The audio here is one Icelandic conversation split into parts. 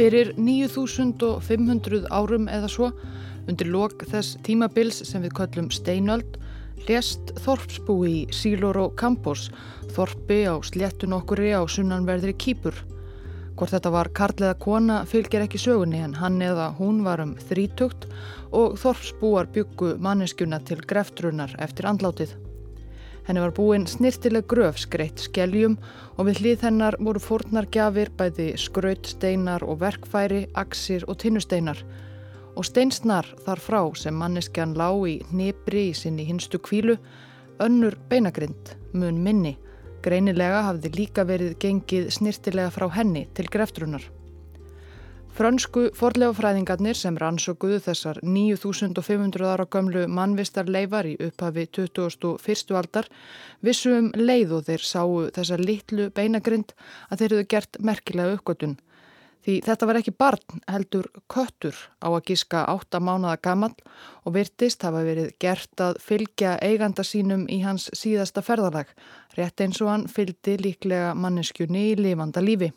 Fyrir 9500 árum eða svo, undir lok þess tímabils sem við köllum steinöld, lést Þorpsbúi í Sílóró Campos, Þorpi á sléttun okkuri á sunnanverðri Kýpur. Hvort þetta var karlega kona fylgir ekki sögunni en hann eða hún var um þrítugt og Þorpsbúar byggu manneskjuna til greftrunar eftir andlátið. Henni var búinn snirtileg gröf skreitt skeljum og við hlið hennar voru fórnar gjafir bæði skrautsteinar og verkfæri, aksir og tinnusteinar. Og steinsnar þar frá sem manneskjan lá í nýbri í sinni hinstu kvílu, önnur beinagrind, mun minni. Greinilega hafði líka verið gengið snirtilega frá henni til greftrunar. Frönsku forlegafræðingarnir sem rannsókuðu þessar 9500 ára gömlu mannvistar leifar í upphafi 2001. aldar vissu um leið og þeir sáu þessa litlu beinagrind að þeir eru gert merkilega uppgötun. Því þetta var ekki barn heldur köttur á að gíska 8 mánada gammal og virtist hafa verið gert að fylgja eiganda sínum í hans síðasta ferðarlag, rétt eins og hann fylgdi líklega manneskjunni í lifanda lífi.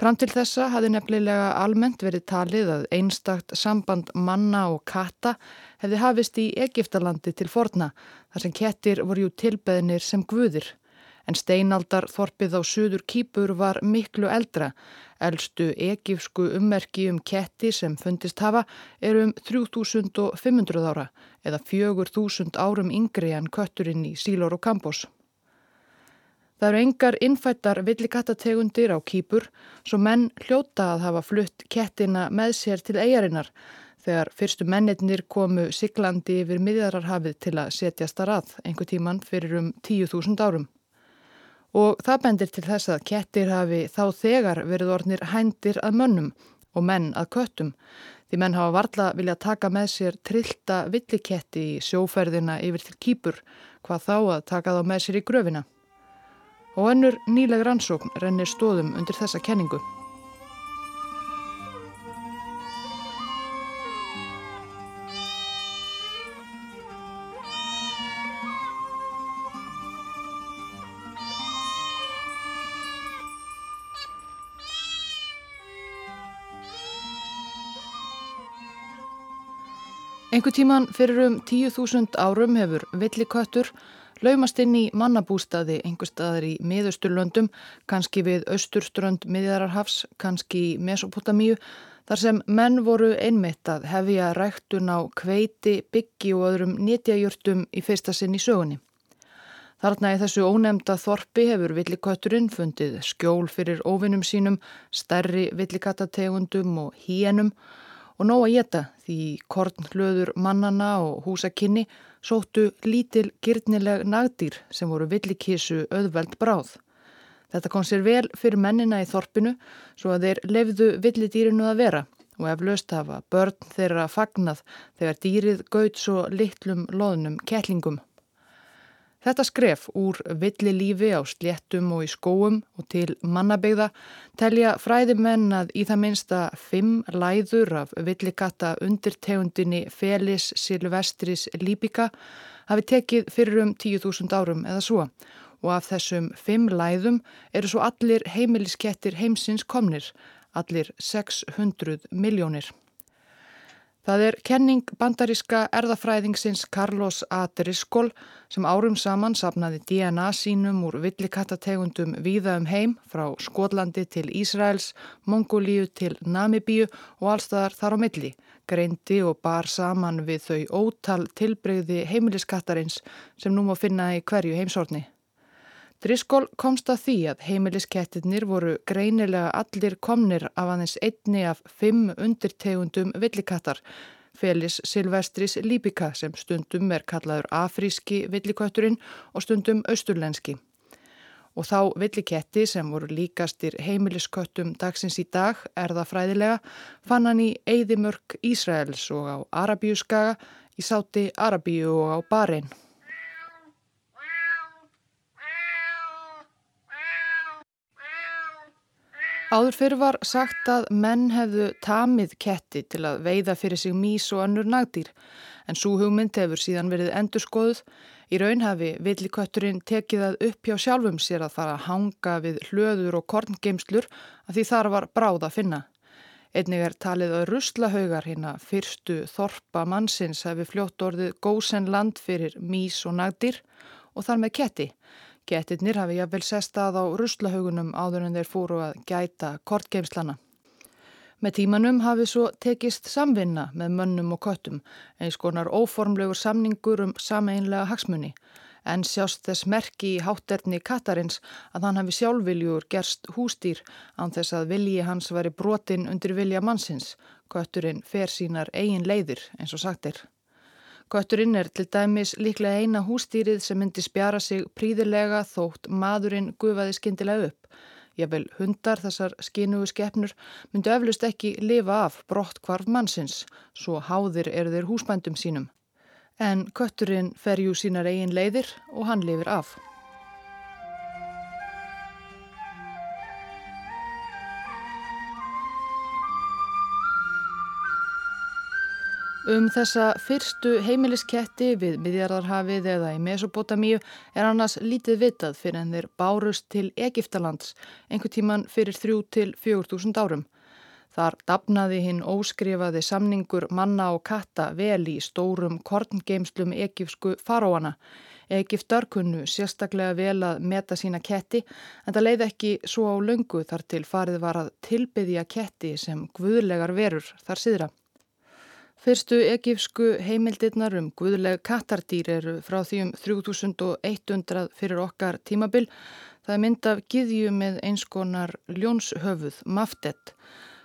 Fram til þessa hafði nefnilega almennt verið talið að einstakt samband manna og katta hefði hafist í Egiptalandi til forna þar sem kettir voru jú tilbeðinir sem guðir. En steinaldar þorpið á suður kýpur var miklu eldra. Eldstu egifsku ummerki um ketti sem fundist hafa er um 3500 ára eða 4000 árum yngri en kötturinn í Sílor og Kambos. Það eru engar innfættar villikattategundir á kýpur svo menn hljóta að hafa flutt kettina með sér til eigarinnar þegar fyrstu mennirnir komu siglandi yfir miðjararhafið til að setjast að rað einhver tíman fyrir um 10.000 árum. Og það bendir til þess að kettir hafi þá þegar verið ornir hændir að mönnum og menn að köttum því menn hafa varla vilja taka með sér trillta villiketti í sjóferðina yfir til kýpur hvað þá að taka þá með sér í gröfina og önnur nýleg rannsókn rennir stóðum undir þessa kenningu. Engu tíman fyrir um 10.000 árum hefur villiköttur laumast inn í mannabústaði einhver staðar í miðausturlöndum, kannski við austurströnd miðjararhafs, kannski í Mesopotamíu, þar sem menn voru einmitt að hefja ræktun á kveiti, byggi og öðrum nétjajörtum í fyrsta sinn í sögunni. Þarna í þessu ónemda þorpi hefur villikötturinn fundið skjól fyrir óvinnum sínum, stærri villikatategundum og híenum og nóg að geta því kornhlöður mannana og húsakinni sóttu lítil girnileg nagdýr sem voru villikísu auðveld bráð. Þetta kom sér vel fyrir mennina í þorpinu svo að þeir lefðu villidýrinu að vera og ef löst hafa börn þeirra fagnað þegar dýrið gaut svo litlum loðnum kettlingum. Þetta skref úr villi lífi á sléttum og í skóum og til mannabegða telja fræðimenn að í það minsta fimm læður af villikatta undirtegundinni Felis Silvestris Líbika hafi tekið fyrir um 10.000 árum eða svo og af þessum fimm læðum eru svo allir heimiliskettir heimsins komnir, allir 600 miljónir. Það er kenning bandaríska erðafræðingsins Carlos A. Driscoll sem árum saman sapnaði DNA sínum úr villikattategundum víða um heim frá Skotlandi til Ísraels, Mongolíu til Namibíu og allstaðar þar á milli, greindi og bar saman við þau ótal tilbreyði heimiliskattarins sem nú má finna í hverju heimsorni. Driscoll komst að því að heimiliskettirnir voru greinilega allir komnir af aðeins einni af fimm undirtegundum villikattar, Felis Silvestris Líbika sem stundum er kallaður afríski villikötturinn og stundum austurlenski. Og þá villiketti sem voru líkastir heimilisköttum dagsins í dag, er það fræðilega, fann hann í Eidimörk Ísraels og á Arabíuskaga, í Sáti Arabíu og á Bahrein. Áður fyrir var sagt að menn hefðu tamið ketti til að veiða fyrir sig mís og önnur nagdýr en svo hugmynd hefur síðan verið endurskoðuð. Í raun hafi villikötturinn tekið að upp hjá sjálfum sér að fara að hanga við hlöður og korngeimslur að því þar var bráð að finna. Einnig er talið að ruslahaugar hérna fyrstu þorpa mannsins hefði fljótt orðið gósen land fyrir mís og nagdir og þar með ketti. Kettirnir hafi jáfnvel sestað á ruslahaugunum áður en þeir fóru að gæta kortgeimslana. Með tímanum hafi svo tekist samvinna með mönnum og köttum, eins konar óformlegur samningur um sameinlega hagsmunni en sjást þess merki í hátterni Katarins að hann hafi sjálfviljur gerst hústýr án þess að vilji hans væri brotin undir vilja mannsins. Götturinn fer sínar eigin leiðir eins og sagt Götturinn er til dæmis líklega eina hústýrið sem myndi spjara sig príðilega þótt maðurinn gufaði skindilega upp. Jafnvel hundar þessar skinugu skeppnur myndu eflust ekki lifa af brott kvarf mannsins, svo háðir eru þeir húsbændum sínum en kötturinn fer jú sínar eigin leiðir og hann lifir af. Um þessa fyrstu heimilisketti við miðjarðarhafið eða í Mesopotamíu er annars lítið vitað fyrir en þeir bárust til Egiptalands einhver tíman fyrir þrjú til fjögur þúsund árum. Þar dapnaði hinn óskrifaði samningur manna og katta vel í stórum korngeimslum egifsku faróana. Egiptar kunnu sérstaklega vel að meta sína ketti en það leiði ekki svo á löngu þar til farið var að tilbyðja ketti sem guðlegar verur þar síðra. Fyrstu egifsku heimildirnar um guðleg kattardýr eru frá því um 3100 fyrir okkar tímabil. Það er mynd af giðju með einskonar ljónshöfuð, maftett.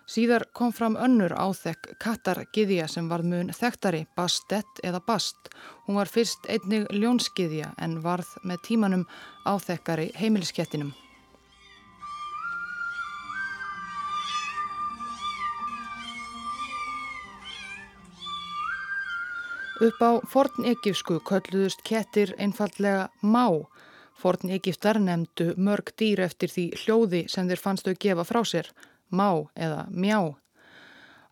Síðar kom fram önnur áþekk kattargiðja sem var mun þekktari, Bastet eða Bast. Hún var fyrst einnig ljónskiðja en varð með tímanum áþekkari heimiliskettinum. Upp á forn-egifsku kölluðust kettir einfallega má. Forn-egiftar nefndu mörg dýr eftir því hljóði sem þeir fannst þau gefa frá sér má eða mjá.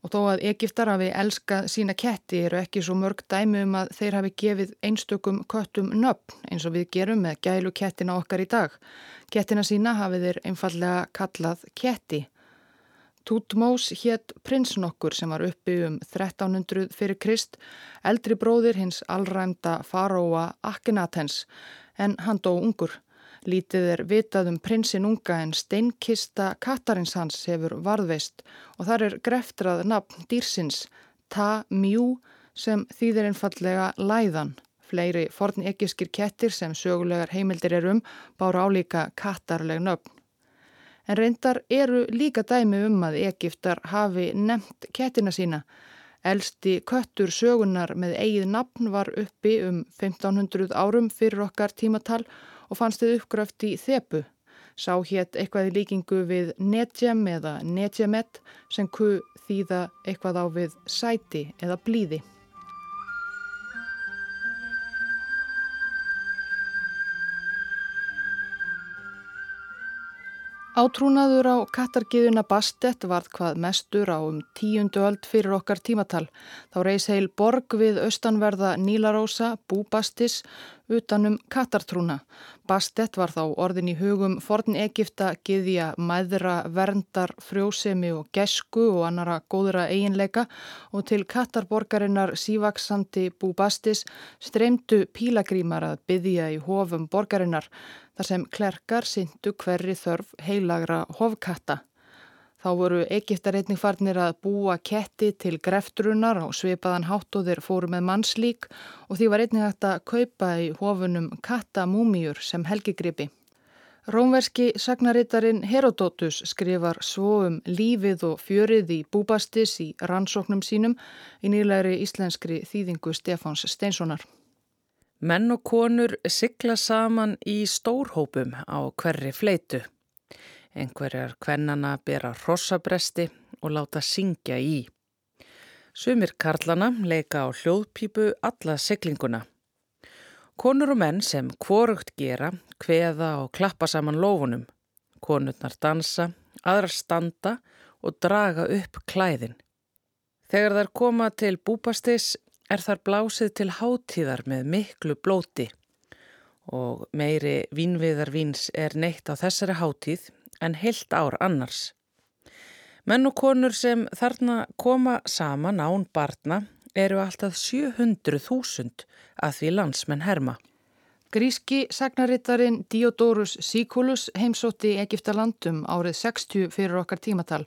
Og þó að Egiptar hafi elskað sína ketti eru ekki svo mörg dæmi um að þeir hafi gefið einstökum köttum nöfn eins og við gerum með gælu kettina okkar í dag. Kettina sína hafi þeir einfallega kallað ketti. Tutmós hétt prinsnokkur sem var uppi um 1300 fyrir Krist, eldri bróðir hins allræmda faróa Akhenatens en hann dó ungur. Lítið er vitað um prinsinn unga en steinkista Katarins hans hefur varðveist og þar er greftrað nafn dýrsins Ta Mjú sem þýðir einfallega læðan. Fleiri forn ekkiskir kettir sem sögulegar heimildir er um bára álíka katarleg nöfn. En reyndar eru líka dæmi um að Egiptar hafi nefnt kettina sína. Elsti köttur sögunar með eigið nafn var uppi um 1500 árum fyrir okkar tímatal og fannst þið uppgröft í þepu. Sá hétt eitthvað í líkingu við netjem eða netjemet sem ku þýða eitthvað á við sæti eða blíði. Átrúnaður á kattargiðuna Bastet varð hvað mestur á um tíundu öld fyrir okkar tímatal. Þá reys heil borg við austanverða Nílarósa, Búbastis, utanum kattartrúna. Bastet var þá orðin í hugum forn Egipta giðja mæðra, verndar, frjósemi og gesku og annara góðra eiginleika og til kattarborgarinnar sívaksandi Búbastis streymdu pílagrímar að byðja í hofum borgarinnar þar sem klerkar syndu hverri þörf heilagra hofkatta. Þá voru Egiptar einnig farnir að búa ketti til greftrunar og svipaðan háttóðir fóru með mannslík og því var einnig hægt að kaupa í hofunum kattamúmiur sem helgigripi. Rómverski sagnarittarin Herodotus skrifar svo um lífið og fjörið í búbastis í rannsóknum sínum í nýlegri íslenskri þýðingu Stefáns Steinssonar. Menn og konur sigla saman í stórhópum á hverri fleitu. Einhverjar kvennana bera rossabresti og láta syngja í. Sumir karlana leika á hljóðpípu alla siglinguna. Konur og menn sem kvorugt gera, kveða og klappa saman lófunum. Konurnar dansa, aðrar standa og draga upp klæðin. Þegar þær koma til búpastis er þar blásið til hátíðar með miklu blóti og meiri vínviðarvíns er neitt á þessari hátíð en heilt ár annars. Menn og konur sem þarna koma saman án barna eru alltaf 700.000 að því landsmenn herma. Gríski sagnarittarin Diodorus Siculus heimsótti Egiptalandum árið 60 fyrir okkar tímatal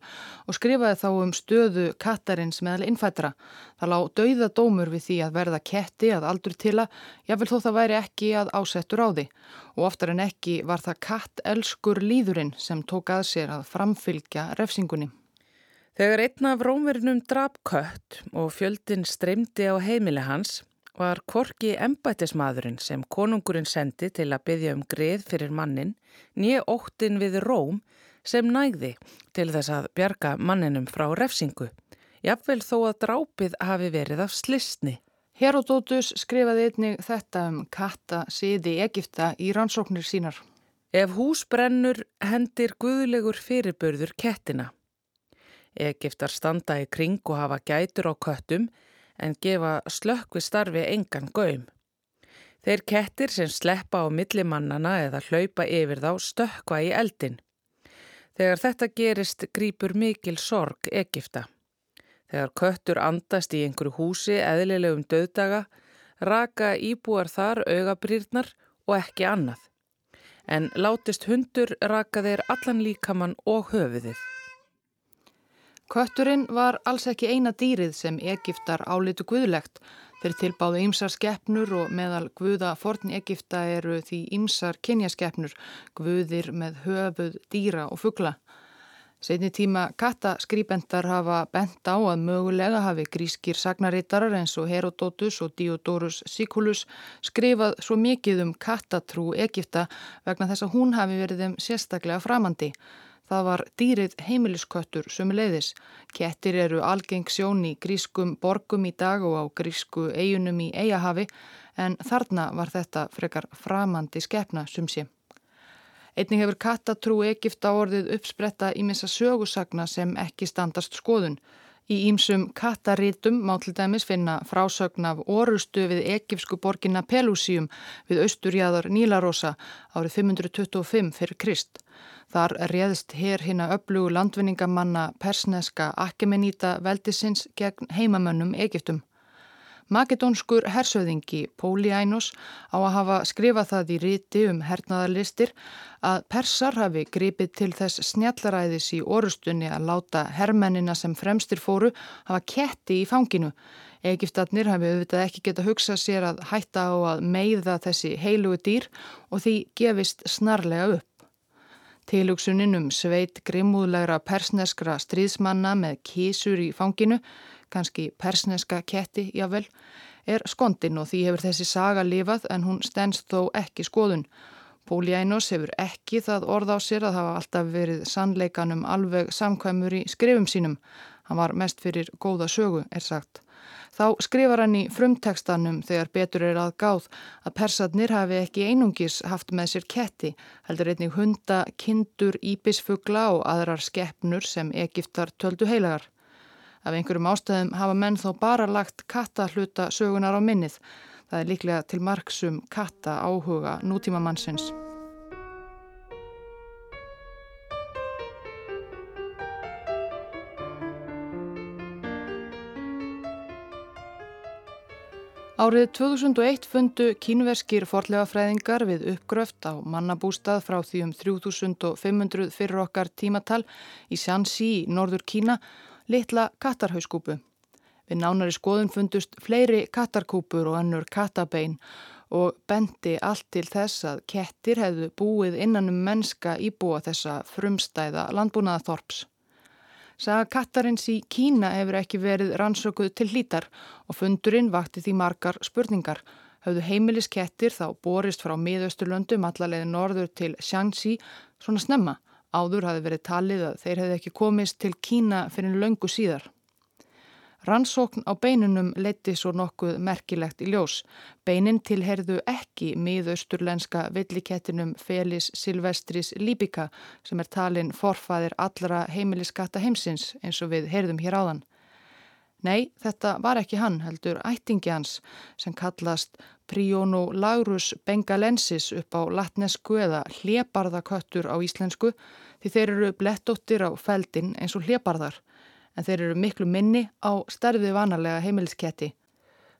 og skrifaði þá um stöðu kattarins meðal innfættra. Það lág dauða dómur við því að verða ketti að aldur til að, jáfnvel þó það væri ekki að ásettur á því. Og oftar en ekki var það kattelskur líðurinn sem tók að sér að framfylgja refsingunni. Þegar einn af rómverinum drap kött og fjöldin streymdi á heimili hans var Korki embættismadurinn sem konungurinn sendi til að byggja um greið fyrir mannin nýja óttin við Róm sem nægði til þess að bjarga manninum frá refsingu. Jafnvel þó að drápið hafi verið af slisni. Herodótus skrifaði einnig þetta um katta síði Egipta í rannsóknir sínar. Ef hús brennur hendir guðlegur fyrirbörður kettina. Egiptar standa í kring og hafa gætur á köttum en gefa slökkvi starfi engan gaum. Þeir kettir sem sleppa á millimannana eða hlaupa yfir þá stökkva í eldin. Þegar þetta gerist grýpur mikil sorg Egipta. Þegar köttur andast í einhverju húsi eðlilegum döðdaga, raka íbúar þar augabrýrnar og ekki annað. En látist hundur raka þeir allan líkamann og höfuðið. Kötturinn var alls ekki eina dýrið sem Egiptar álitu guðlegt. Þeir tilbáðu ýmsar skeppnur og meðal guða forn Egipta eru því ýmsar kynjaskeppnur, guðir með höfuð, dýra og fuggla. Setni tíma kattaskrípendar hafa bent á að mögulega hafi grískir sagnarittarar eins og Herodotus og Diodorus Siculus skrifað svo mikið um kattatrú Egipta vegna þess að hún hafi verið þeim sérstaklega framandi. Það var dýrið heimilisköttur sem leiðis. Kettir eru algeng sjón í grískum borgum í dag og á grísku eigunum í eigahafi en þarna var þetta frekar framandi skefna sem sé. Einning hefur kattatrú Egipta orðið uppspretta í missa sögusagna sem ekki standast skoðun. Í ímsum kattarítum má til dæmis finna frásögn af orustu við egipsku borginna Pelusíum við austurjæðar Nílarosa árið 525 fyrir Krist. Þar réðst hér hinn að öflugu landvinningamanna persneska Akemenita veldisins gegn heimamönnum Egiptum. Makedónskur hersöðingi Póli Ænos á að hafa skrifað það í ríti um hernaðarlistir að persar hafi gripið til þess snjallaræðis í orustunni að láta hermennina sem fremstir fóru hafa ketti í fanginu. Egiptatnir hafi auðvitað ekki geta hugsað sér að hætta á að meiða þessi heilugu dýr og því gefist snarlega upp. Tilugsunin um sveit grimmúðlegra persneskra stríðsmanna með kísur í fanginu, kannski persneska ketti, jável, er skondin og því hefur þessi saga lifað en hún stennst þó ekki skoðun. Póliænos hefur ekki það orð á sér að hafa alltaf verið sannleikanum alveg samkvæmur í skrifum sínum. Hann var mest fyrir góða sögu, er sagt. Þá skrifar hann í frumtekstanum þegar betur er að gáð að persatnir hafi ekki einungis haft með sér ketti, heldur einnig hunda, kindur, íbisfugla og aðrar skeppnur sem Egiptar töldu heilagar. Af einhverjum ástæðum hafa menn þó bara lagt katta hluta sögunar á minnið. Það er líklega til marksum katta áhuga nútíma mannsins. Árið 2001 fundu kínverskir forlegafræðingar við uppgröft á mannabústað frá því um 3500 fyrir okkar tímatal í Shanxi norður Kína litla kattarhauskúpu. Við nánari skoðun fundust fleiri kattarkúpur og önnur kattabein og bendi allt til þess að kettir hefðu búið innan um mennska íbúa þessa frumstæða landbúnaðathorps. Saga kattarins í Kína hefur ekki verið rannsökuð til hlítar og fundurinn vakti því margar spurningar. Hauðu heimiliskettir þá borist frá miðausturlöndum allalegði norður til Shanxi svona snemma. Áður hafi verið talið að þeir hefði ekki komist til Kína fyrir löngu síðar. Rannsókn á beinunum leiti svo nokkuð merkilegt í ljós. Beinin tilherðu ekki miðausturlenska villikettinum Felis Silvestris Libica sem er talin forfaðir allra heimiliskatta heimsins eins og við heyrðum hér áðan. Nei, þetta var ekki hann, heldur ættingi hans sem kallast Prionolaurus bengalensis upp á latnesku eða hleparðaköttur á íslensku því þeir eru blettóttir á feldin eins og hleparðar en þeir eru miklu minni á stærði vanalega heimilisketti.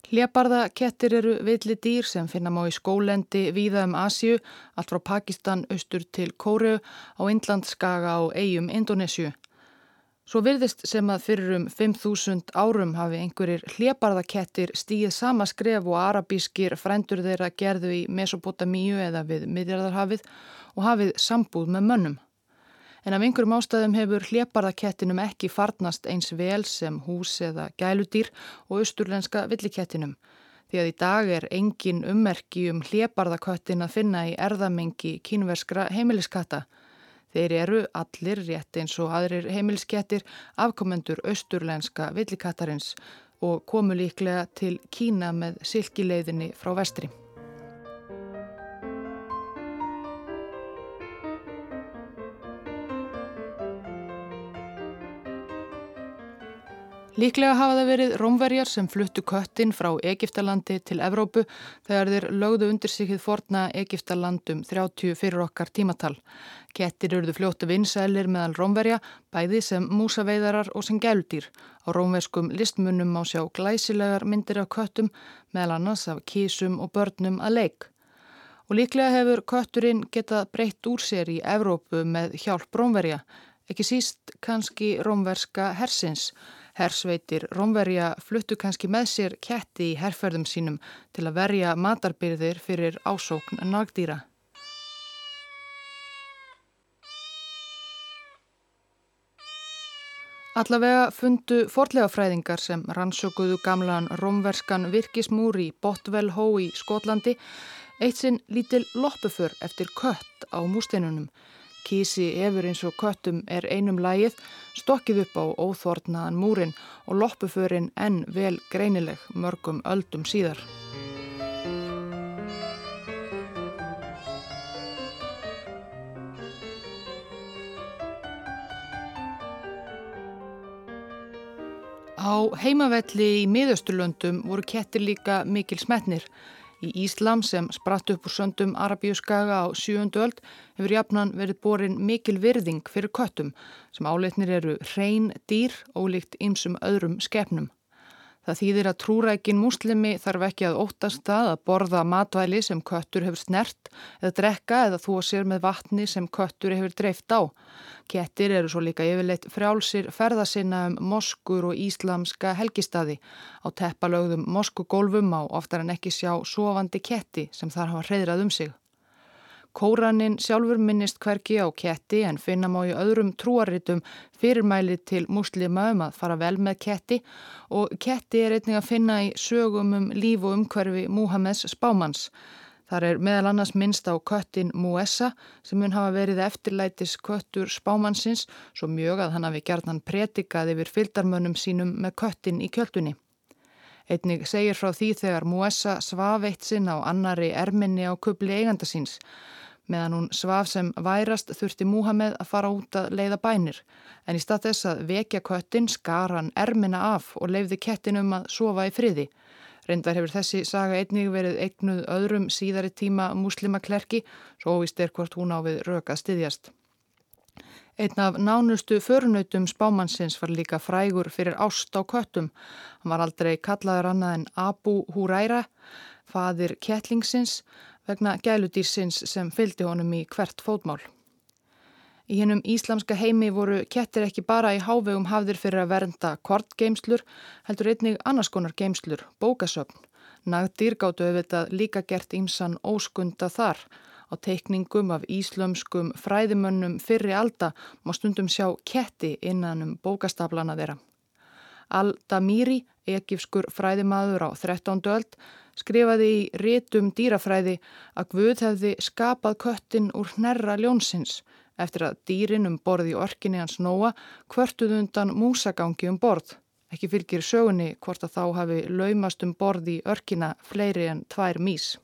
Hleparðakettir eru villi dýr sem finna má í skólendi víða um Asju, allt frá Pakistan, austur til Kóru, á Indlandskaga og eigum Indonésiu. Svo virðist sem að fyrir um 5.000 árum hafi einhverjir hleparðakettir stíð sama skref og arabískir frændur þeirra gerðu í Mesopotamíu eða við miðjarðarhafið og hafið sambúð með mönnum. En af einhverjum ástæðum hefur hleparðakettinum ekki farnast eins vel sem hús eða gæludýr og austurlenska villikettinum. Því að í dag er engin ummerki um hleparðaköttin að finna í erðamengi kínverskra heimiliskatta. Þeir eru allir rétt eins og aðrir heimilskettir afkomendur austurlenska villikattarins og komu líklega til Kína með silkileiðinni frá vestri. Líklega hafa það verið rómverjar sem fluttu köttin frá Egiptalandi til Evrópu þegar þeir lögðu undir sig hið forna Egiptalandum 30 fyrir okkar tímatal. Kettir eruðu fljóttu vinsælir meðal rómverja, bæði sem músaveidarar og sem gældýr. Á rómverskum listmunum má sjá glæsilegar myndir af köttum, meðal annars af kísum og börnum að leik. Og líklega hefur kötturinn getað breytt úr sér í Evrópu með hjálp rómverja, ekki síst kannski rómverska hersins. Hersveitir Rómverja fluttu kannski með sér ketti í herrferðum sínum til að verja matarbyrðir fyrir ásókn nagdýra. Allavega fundu forlegafræðingar sem rannsökuðu gamlan rómverskan virkismúr í Botwell-Hó í Skotlandi eitt sinn lítil loppuför eftir kött á músteinunum Kísi efur eins og köttum er einum lægið, stokkið upp á óþvortnaðan múrin og loppuförin enn vel greinileg mörgum öldum síðar. Á heimavelli í miðausturlöndum voru kettir líka mikil smetnir. Í Íslam sem spratt upp úr söndum Arabíuskaga á sjöundu öld hefur jafnan verið borin mikil virðing fyrir köttum sem áleitnir eru hrein dýr ólíkt ymsum öðrum skefnum. Það þýðir að trúrækin múslimi þarf ekki að óttast það að borða matvæli sem köttur hefur snert eða drekka eða þó sér með vatni sem köttur hefur dreift á. Kettir eru svo líka yfirleitt frjálsir ferðasinna um moskur og íslamska helgistadi. Á teppalögðum moskugólfum á oftar en ekki sjá sofandi ketti sem þar hafa hreyðrað um sig. Kóranin sjálfur minnist hverki á ketti en finna má í öðrum trúaritum fyrirmæli til muslima um að fara vel með ketti og ketti er einnig að finna í sögum um líf og umhverfi Múhameðs spámans. Þar er meðal annars minnst á köttin Muessa sem mun hafa verið eftirlætis köttur spámansins svo mjög að hann hafi gert hann pretikað yfir fyldarmönnum sínum með köttin í kjöldunni. Einnig segir frá því þegar Muessa svaf eitt sinn á annari erminni á kubli eiganda síns. Meðan hún svaf sem værast þurfti Múhameð að fara út að leiða bænir en í stað þess að vekja köttin skar hann ermina af og leiði kettin um að sofa í friði. Reyndar hefur þessi saga einnig verið eignuð öðrum síðari tíma muslimaklerki svo óvist er hvort hún á við röka styðjast. Einn af nánustu förunautum spámannsins var líka frægur fyrir ást á köttum. Hann var aldrei kallaður annað en Abu Huraira, fadir kettlingsins vegna gæludýrsins sem fylgdi honum í hvert fótmál. Í hennum íslamska heimi voru kettir ekki bara í hávegum hafðir fyrir að vernda kortgeimslur, heldur einnig annarskonar geimslur, bókasöfn. Nagdýr gáttu auðvitað líka gert ímsan óskunda þar. Á teikningum af íslömskum fræðimönnum fyrri alda má stundum sjá ketti innan um bókastaflana þeirra. Al-Damiri, ekifskur fræðimaður á 13. öld, skrifaði í rétum dýrafræði að Guð hefði skapað köttin úr hnerra ljónsins eftir að dýrin um borð í orkinni hans nóa kvörtuð undan músagangi um borð. Ekki fylgir sögunni hvort að þá hafi laumast um borð í örkina fleiri en tvær mís.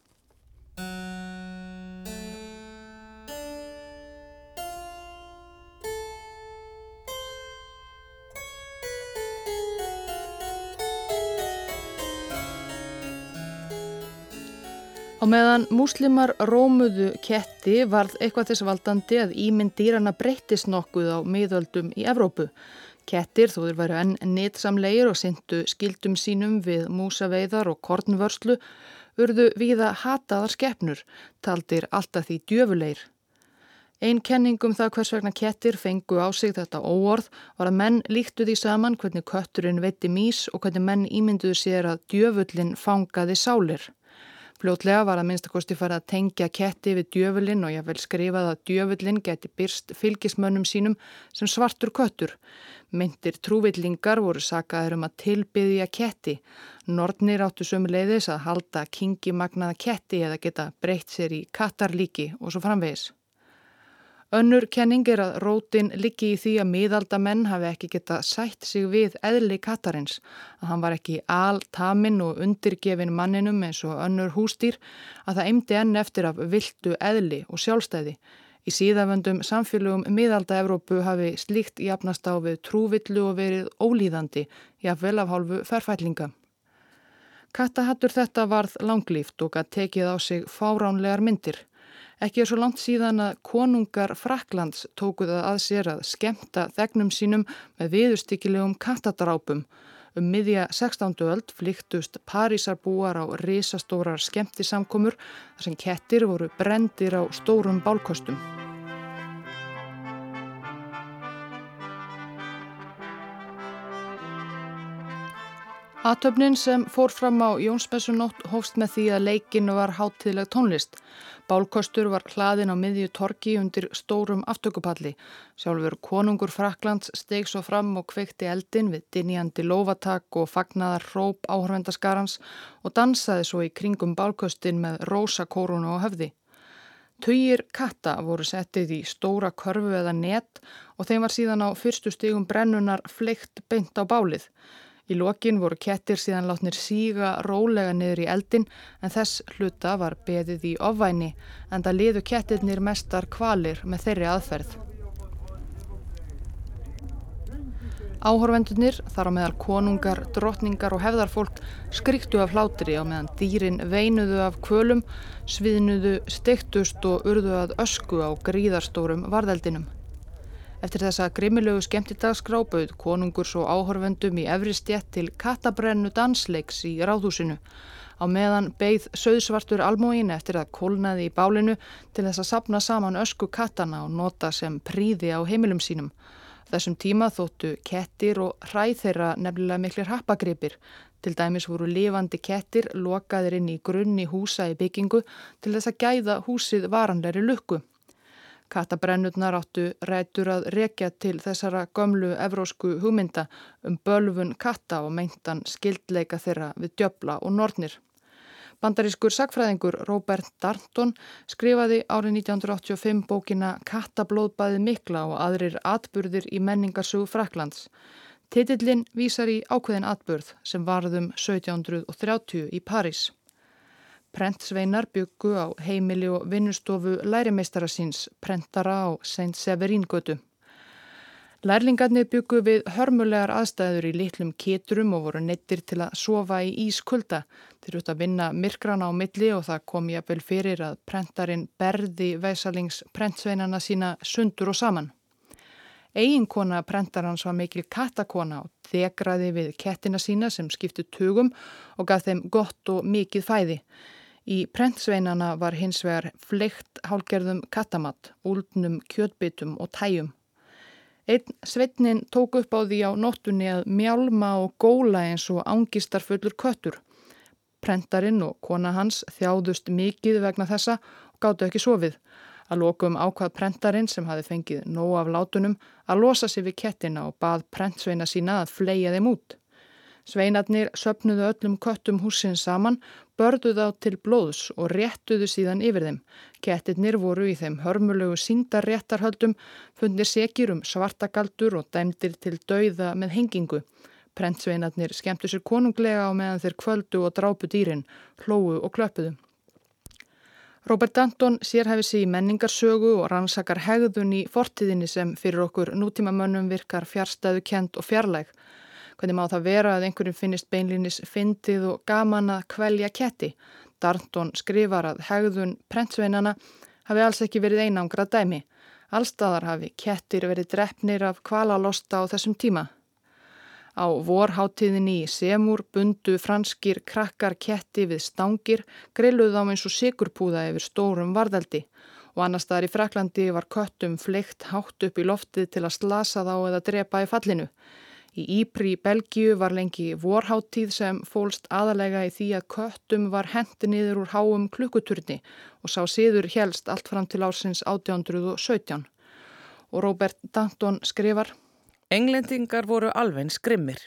Á meðan múslimar rómuðu ketti varð eitthvað þess valdandi að ímynd dýrana breyttist nokkuð á miðöldum í Evrópu. Kettir, þó þeir væru enn nýtsamleir og syndu skildum sínum við músaveiðar og kornvörslu, urðu viða hataðar skeppnur, taldir alltaf því djöfuleir. Einn kenningum það hvers vegna kettir fengu á sig þetta óorð var að menn líktu því saman hvernig kötturinn veitti mís og hvernig menn ímynduðu sér að djöfullin fangaði sálir. Fljótlega var að minnstakosti fara að tengja ketti við djöfulinn og ég vel skrifað að djöfullin geti byrst fylgismönnum sínum sem svartur köttur. Myndir trúvillingar voru sakaður um að tilbyðja ketti. Nortnir áttu sömu leiðis að halda kingi magnaða ketti eða geta breytt sér í kattarlíki og svo framvegis. Önnur kenning er að rótin liggi í því að miðaldamenn hafi ekki geta sætt sig við eðli katarins, að hann var ekki altaminn og undirgefin manninum eins og önnur hústýr, að það eimdi enn eftir af viltu eðli og sjálfstæði. Í síðavöndum samfélögum miðalda-Evrópu hafi slíkt jafnast á við trúvillu og verið ólíðandi, jafnvel af hálfu ferfællinga. Kattahattur þetta varð langlýft og að tekið á sig fáránlegar myndir. Ekki er svo langt síðan að konungar Fraklands tókuða að sér að skemta þegnum sínum með viðustykkilegum kattadrápum. Um miðja 16. öld flyktust Parísarbúar á risastórar skemtisamkomur þar sem kettir voru brendir á stórum bálkostum. Atöfnin sem fór fram á Jónsbessunótt hófst með því að leikinu var háttíðleg tónlist. Bálkostur var hlaðin á miðju torki undir stórum aftökupalli. Sjálfur konungur Fraklands steg svo fram og kveikti eldin við dinjandi lofatak og fagnaðar róp áhörvendaskarans og dansaði svo í kringum bálkostin með rosa kórunu og höfði. Töyir katta voru settið í stóra körfu eða net og þeim var síðan á fyrstu stigum brennunar fleikt beint á bálið. Í lokin voru kettir síðan látnir síga rólega niður í eldin en þess hluta var beðið í ofvæni en það liðu kettirnir mestar kvalir með þeirri aðferð. Áhorvendunir, þar á meðal konungar, drottningar og hefðarfólk skríktu af hlátri á meðan dýrin veinuðu af kvölum, sviðnuðu, steiktust og urðu að ösku á gríðarstórum varðeldinum. Eftir þessa grimmilögu skemmtidagsgrábauð konungurs og áhorfendum í efri stjett til katabrennu dansleiks í ráðhúsinu. Á meðan beigð söðsvartur almóin eftir að kólnaði í bálinu til þess að sapna saman ösku katana og nota sem príði á heimilum sínum. Þessum tíma þóttu kettir og hræð þeirra nefnilega miklir happagripir. Til dæmis voru lifandi kettir lokaðir inn í grunni húsa í byggingu til þess að gæða húsið varanleiri lukku. Katabrennurnar áttu rætur að rekja til þessara gömlu evrósku hugmynda um bölfun katta og meintan skildleika þeirra við djöbla og nortnir. Bandarískur sagfræðingur Robert Darnton skrifaði árið 1985 bókina Kattablóðbæði mikla og aðrir atburðir í menningarsögu Fraklands. Titillin vísar í ákveðin atburð sem varðum 1730 í París. Prentsveinar byggu á heimili og vinnustofu lærimeistara síns, prentara á St. Severíngötu. Lærlingarnir byggu við hörmulegar aðstæður í litlum kéturum og voru neittir til að sofa í ískulda. Þeir út að vinna myrkrana á milli og það kom ég að vel fyrir að prentarin berði veisalings prentsveinana sína sundur og saman. Eiginkona prentarans var mikil kattakona og þegraði við kettina sína sem skiptu tugum og gaf þeim gott og mikið fæði. Í prentsveinana var hins vegar fleikt hálgerðum kattamatt, úldnum kjötbytum og tæjum. Einn sveitnin tók upp á því á nóttunni að mjálma og góla eins og ángistar fullur köttur. Prentarinn og kona hans þjáðust mikið vegna þessa og gáttu ekki sofið. Að lokum ákvað prentarinn sem hafi fengið nóg af látunum að losa sig við kettina og bað prentsveina sína að fleia þeim út. Sveinarnir söpnuðu öllum köttum húsin saman, börduðu á til blóðs og réttuðu síðan yfir þeim. Kettirnir voru í þeim hörmulegu síndarréttarhöldum, fundir sekir um svartagaldur og dæmdir til dauða með hengingu. Prentsveinarnir skemmtu sér konunglega á meðan þeir kvöldu og drápu dýrin, hlóu og klöpuðu. Robert Danton sérhæfi sig í menningarsögu og rannsakar hegðun í fortíðinni sem fyrir okkur nútímamönnum virkar fjárstæðu kent og fjarlæg. Hvernig má það vera að einhverjum finnist beinlinis fyndið og gaman að kvelja ketti? Darnton skrifar að hegðun prentsveinana hafi alls ekki verið einangra dæmi. Allstaðar hafi kettir verið drefnir af kvalalosta á þessum tíma. Á vorháttíðinni í Semur bundu franskir krakkar ketti við stangir, grilluð á eins og sigurpúða yfir stórum varðaldi og annar staðar í Fraklandi var köttum fleikt hátt upp í loftið til að slasa þá eða drepa í fallinu. Í Ípri í Belgiu var lengi vorháttíð sem fólst aðalega í því að köttum var hendi niður úr háum klukkuturni og sá síður helst allt fram til ársins 1817. Og Robert Danton skrifar Englendingar voru alveg skrimmir.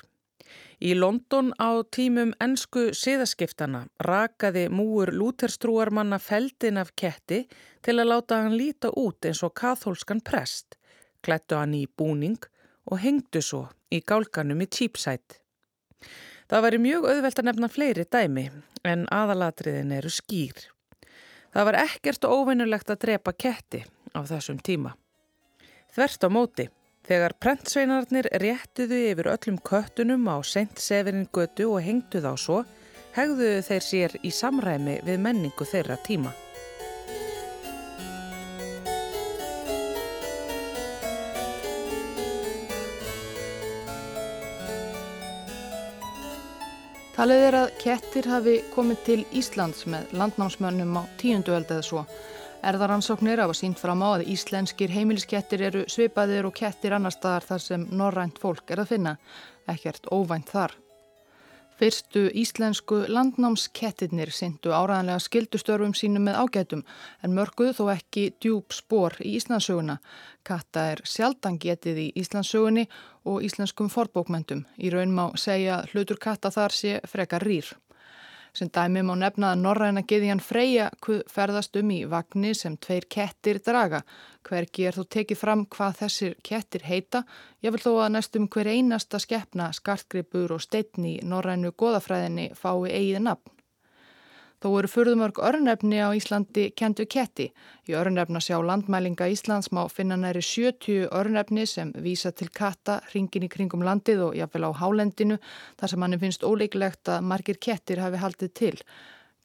Í London á tímum ennsku siðaskiftana rakaði múur lúterstrúarmanna feldin af ketti til að láta hann líta út eins og kathólskan prest, klættu hann í búning og hengdu svo í gálganum í Cheapside. Það væri mjög auðvelt að nefna fleiri dæmi en aðalatriðin eru skýr. Það var ekkert óvinnulegt að drepa ketti á þessum tíma. Þverst á móti, þegar prentsveinarnir réttuðu yfir öllum köttunum á sent seferin götu og hengdu þá svo, hegðuðu þeir sér í samræmi við menningu þeirra tíma. Talið er að kettir hafi komið til Íslands með landnámsmönnum á tíundu öld eða svo. Erðaransóknir hafa sínt fram á að íslenskir heimiliskettir eru svipaðir og kettir annar staðar þar sem norrænt fólk er að finna. Ekkert óvænt þar. Fyrstu íslensku landnámskettirnir syndu áraðanlega skildustörfum sínum með ágætum en mörguðu þó ekki djúb spór í Íslandsöguna. Katta er sjaldan getið í Íslandsögunni og íslenskum forbókmyndum. Í raun má segja hlutur katta þar sé frekar rýr. Sem dæmi má nefna að norræna geðjan Freyja ferðast um í vagnir sem tveir kettir draga. Hvergi er þó tekið fram hvað þessir kettir heita. Ég vil þó að næstum hver einasta skeppna, skartgripur og steitni norrænu goðafræðinni fái eigið nafn. Þó eru furðumörg örnefni á Íslandi kentu ketti. Í örnefna sjá landmælinga Íslands má finna næri 70 örnefni sem vísa til katta hringin í kringum landið og jáfnvel á hálendinu þar sem hann finnst óleiklegt að margir kettir hafi haldið til.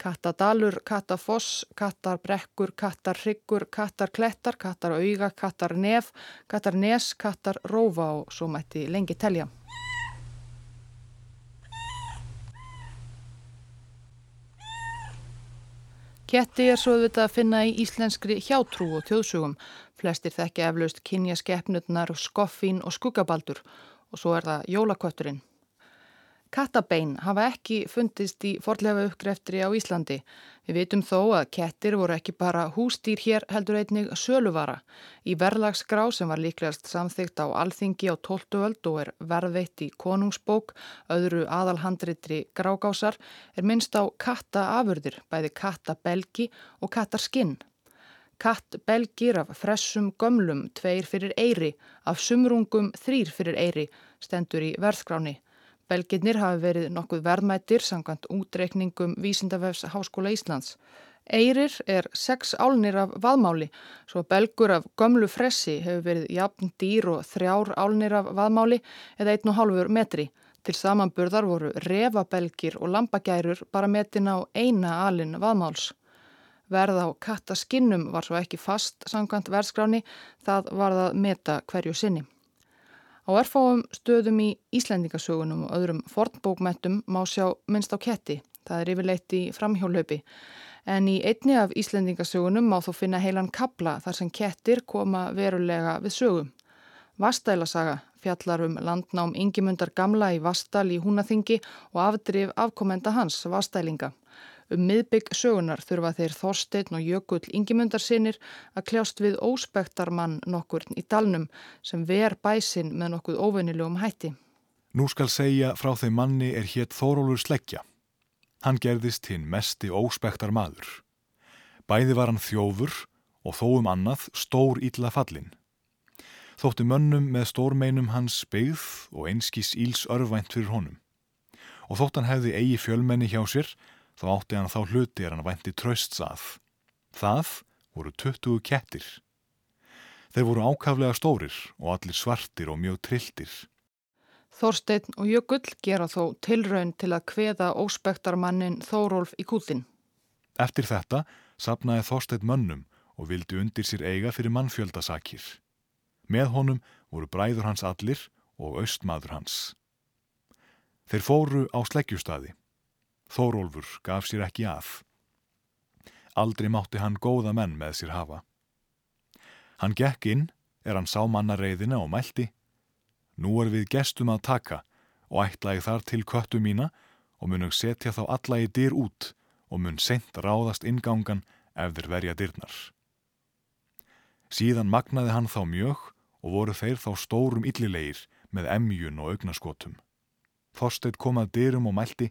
Kattadalur, kattafoss, kattarbrekkur, kattarryggur, kattarklettar, kattarauga, kattarnef, kattarnes, kattarrófa og svo mætti lengi telja. Ketti er svo auðvitað að finna í íslenskri hjátrú og þjóðsugum. Flestir þekki eflaust kynja skeppnutnar, skoffín og skuggabaldur og svo er það jólakötturinn. Kattabein hafa ekki fundist í forlefa uppgreftri á Íslandi. Við vitum þó að kettir voru ekki bara hústýr hér heldur einnig söluvara. Í verðlagsgrá sem var líklegast samþygt á alþingi á 12. öld og er verðveitt í konungsbók, öðru aðalhandritri grágásar, er minnst á kattaafurðir, bæði kattabelgi og kattarskinn. Kattbelgir af fressum gömlum, tveir fyrir eiri, af sumrungum þrýr fyrir eiri, stendur í verðskráni. Belginnir hafi verið nokkuð verðmættir sangant útreikningum Vísindavefs Háskóla Íslands. Eirir er sex álnir af vaðmáli, svo belgur af gömlu fressi hefur verið jafn dýr og þrjár álnir af vaðmáli eða einn og hálfur metri. Til samanburðar voru revabelgir og lampagærur bara metin á eina alin vaðmáls. Verð á kattaskinnum var svo ekki fast sangant verðskráni, það var það meta hverju sinni. Á erfáum stöðum í Íslendingasögunum og öðrum fornbókmettum má sjá minnst á ketti, það er yfirleitt í framhjólaupi. En í einni af Íslendingasögunum má þó finna heilan kabla þar sem kettir koma verulega við sögum. Vastælasaga fjallar um landnám Ingimundar Gamla í Vastal í Húnaþingi og afdrif afkomenda hans, Vastælinga. Um miðbygg sögunar þurfa þeir Þorstein og Jökull Ingimundarsinir að kljást við óspektarmann nokkur í dalnum sem ver bæsin með nokkuð óvennilegum hætti. Nú skal segja frá þeim manni er hétt Þórólur Sleggja. Hann gerðist hinn mesti óspektar maður. Bæði var hann þjófur og þó um annað stór ítla fallin. Þótti mönnum með stórmeinum hans byggð og einskís íls örvænt fyrir honum. Og þótt hann hefði eigi fjölmenni hjá sér, þá átti hann þá hluti er hann vænti trösts að. Það voru 20 kettir. Þeir voru ákaflega stórir og allir svartir og mjög trilltir. Þorstein og Jökull gera þó tilraun til að kveða óspektarmannin Þórólf í kútin. Eftir þetta sapnaði Þorstedt mönnum og vildi undir sér eiga fyrir mannfjöldasakir. Með honum voru bræður hans allir og austmaður hans. Þeir fóru á sleggjustadi. Þórólfur gaf sér ekki að. Aldrei mátti hann góða menn með sér hafa. Hann gekk inn, er hann sá manna reyðina og mælti. Nú er við gestum að taka og ætlaði þar til köttu mína og munum setja þá alla í dyr út og mun sent ráðast ingangan ef þeir verja dyrnar. Síðan magnaði hann þá mjög og voru þeir þá stórum illilegir með emjun og augnaskotum. Þorsteit kom að dyrum og mælti,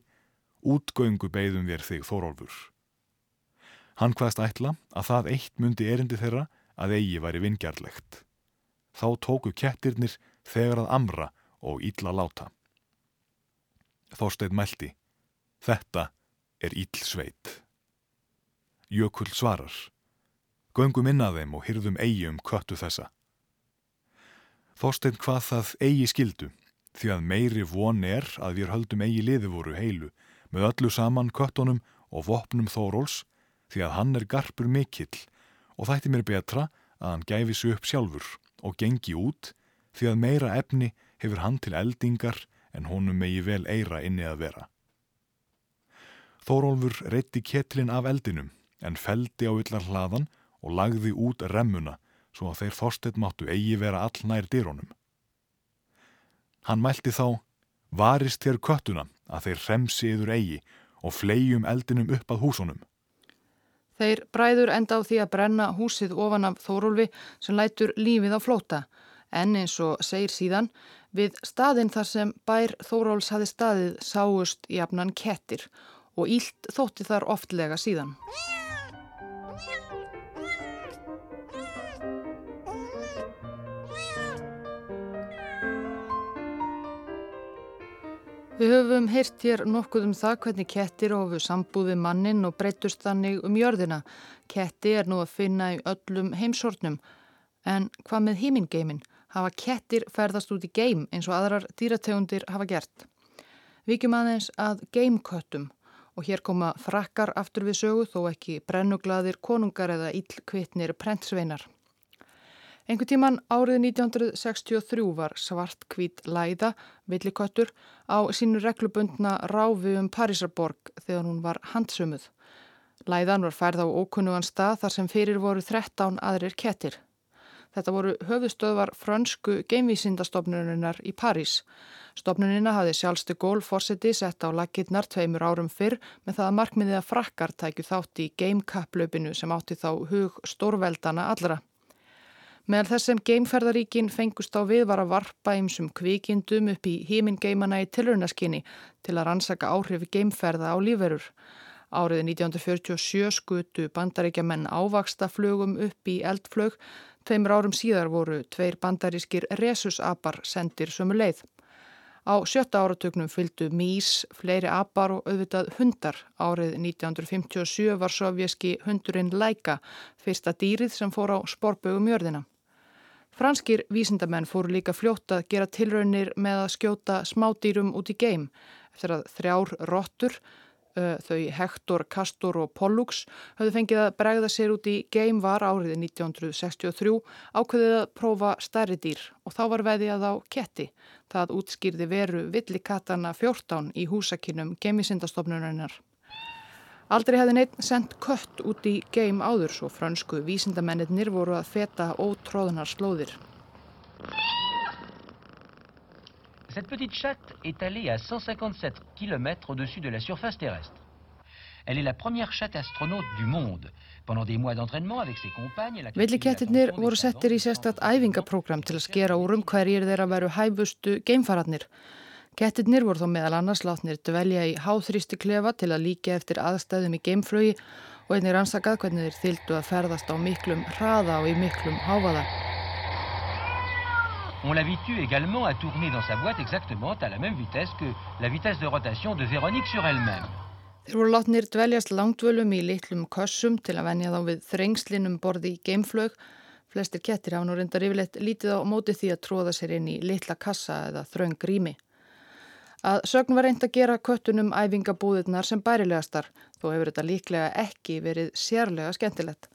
útgöngu beigðum þér þig Þórólfur. Hann hvaðst ætla að það eitt myndi erindi þeirra að eigi væri vingjarlegt. Þá tóku kettirnir þegar að amra og ítla láta. Þorsteit mælti, þetta er íll sveit. Jökull svarar. Göngum inn að þeim og hyrðum eigi um köttu þessa. Þorstein hvað það eigi skildu, því að meiri von er að við höldum eigi liði voru heilu, með öllu saman köttunum og vopnum Þóróls, því að hann er garpur mikill og þætti mér betra að hann gæfi sig upp sjálfur og gengi út, því að meira efni hefur hann til eldingar en honum megi vel eira inni að vera. Þórólfur reytti ketlin af eldinum en feldi á yllar hlaðan og lagði út remmuna svo að þeir þorsteit máttu eigi vera all nær dýrónum. Hann mælti þá, varist þér köttuna að þeir remsi yður eigi og flegjum eldinum upp að húsunum. Þeir bræður enda á því að brenna húsið ofan af Þórólfi sem lætur lífið á flóta, en eins og segir síðan, við staðinn þar sem bær Þóróls hafi staðið sáust jafnan kettir og ílt þótti þar oftlega síðan. Við höfum heyrt hér nokkuð um það hvernig kettir ofu sambúði mannin og breytust þannig um jörðina. Ketti er nú að finna í öllum heimsortnum. En hvað með hímingeimin? Hafa kettir ferðast út í geim eins og aðrar dýrategundir hafa gert? Víkjum aðeins að geimköttum og hér koma frakkar aftur við sögu þó ekki brennuglaðir konungar eða íllkvittnir prentsveinar. Engu tíman árið 1963 var svartkvít læða, villiköttur, á sínu reglubundna ráfi um Parísarborg þegar hún var handsumuð. Læðan var færð á ókunnugan stað þar sem fyrir voru 13 aðrir kettir. Þetta voru höfustöðvar frönsku geimvísindastofnurinnar í París. Stofnunina hafði sjálfstu gólforseti sett á lakirnar tveimur árum fyrr með það að markmiðið að frakkar tækju þátt í geimkapplaupinu sem átti þá hug stórveldana allra. Meðal þess sem geimferðaríkin fengust á við var að varpa einsum kvikindum upp í hímingeimana í tilrunaskinni til að rannsaka áhrifi geimferða á líferur. Árið 1947 skutu bandaríkjaman ávaksta flugum upp í eldflög, tveimur árum síðar voru tveir bandarískir resusapar sendir sömu leið. Á sjötta áratögnum fylgdu mís, fleiri apar og auðvitað hundar. Árið 1957 var sovjeski hundurinn Laika, fyrsta dýrið sem fór á sporbögum jörðina. Franskir vísindamenn fóru líka fljótt að gera tilraunir með að skjóta smádýrum út í geim eftir að þrjár rottur, þau Hector, Castor og Pollux, höfðu fengið að bregða sér út í geim var árið 1963 ákveðið að prófa stærri dýr og þá var veðið á ketti. Það útskýrði veru villikatana 14 í húsakinnum geimisindastofnunarinnar. Aldrei hefði neitt sendt kött út í geim áður svo fransku vísindamennir voru að feta ótróðunar slóðir. Cette petite chatte est allée à 157 km au-dessus de la surface terrestre. Elle est la première chatte astronaute du monde. Pendant des mois d'entraînement avec ses compagnes... Villikettirnir voru settir í sérstatt æfingaprógram til að skera úr um hverjir þeirra veru hæfustu geimfararnir. Kettirnir voru þó meðal annars látnir dvelja í háþrýsti klefa til að líka eftir aðstæðum í geimflögi og einnig rannsakað hvernig þeir þyldu að ferðast á miklum hraða og í miklum háfaða. On l'habitue également à tourner dans sa boîte exactement à la même vitesse que la vitesse de rotation de Véronique sur elle-même. Þeir voru látnir dveljast langdvölum í litlum kössum til að venja þá við þrengslinum borði í geimflög. Flestir kettir hafa nú reyndar yfirleitt lítið á móti því að tróða sér inn í litla kassa eða þröng grími. Að sögn var reynd að gera köttunum æfingabúðirnar sem bærilegastar, þó hefur þetta líklega ekki verið sérlega skemmtilegt.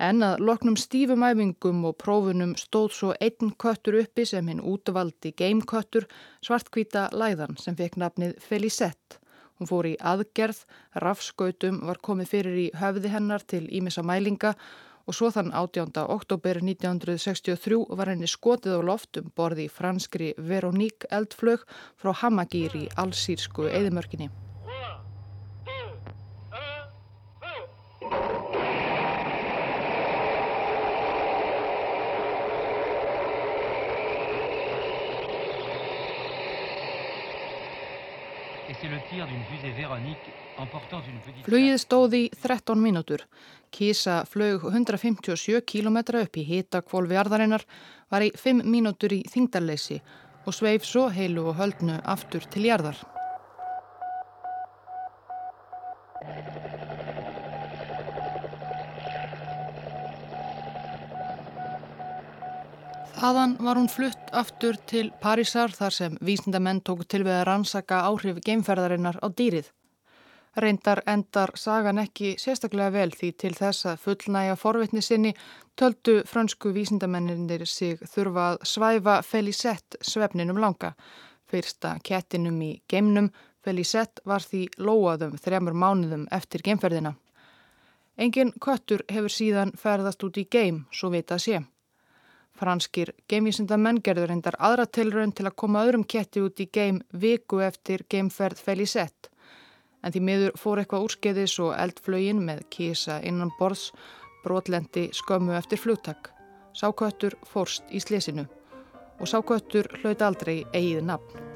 En að loknum stífum æfingum og prófunum stóð svo einn köttur uppi sem hinn útvaldi geimköttur, svartkvíta læðan sem fekk nafnið Felisett. Hún fór í aðgerð, rafskautum var komið fyrir í höfði hennar til Ímessa mælinga og svo þann 18. oktober 1963 var henni skotið á loftum borði franskri Veronique eldflög frá Hamagýr í allsýrsku eðimörkinni. Flugið stóði í 13 mínútur. Kísa flög 157 km upp í hitakvolvi arðarinnar, var í 5 mínútur í þingdarleysi og sveif svo heilu og höldnu aftur til jarðar. Þaðan var hún flutt aftur til Parísar þar sem vísindamenn tóku til við að rannsaka áhrif geimferðarinnar á dýrið. Reyndar endar sagan ekki sérstaklega vel því til þess að fullnæja forvitni sinni töldu fransku vísindamennir sig þurfa að svæfa Felisett svefninum langa. Fyrsta kettinum í geimnum Felisett var því lóaðum þremur mánuðum eftir geimferðina. Engin köttur hefur síðan ferðast út í geim, svo vita sé. Franskir geimvísindamenn gerður reyndar aðra tilraun til að koma öðrum ketti út í geim viku eftir geimferð Felisett. En því miður fór eitthvað úrskeiðis og eldflögin með kísa innan borðs brotlendi skömmu eftir flugtak. Sákvöttur fórst í slesinu og sákvöttur hlaut aldrei eigið nafn.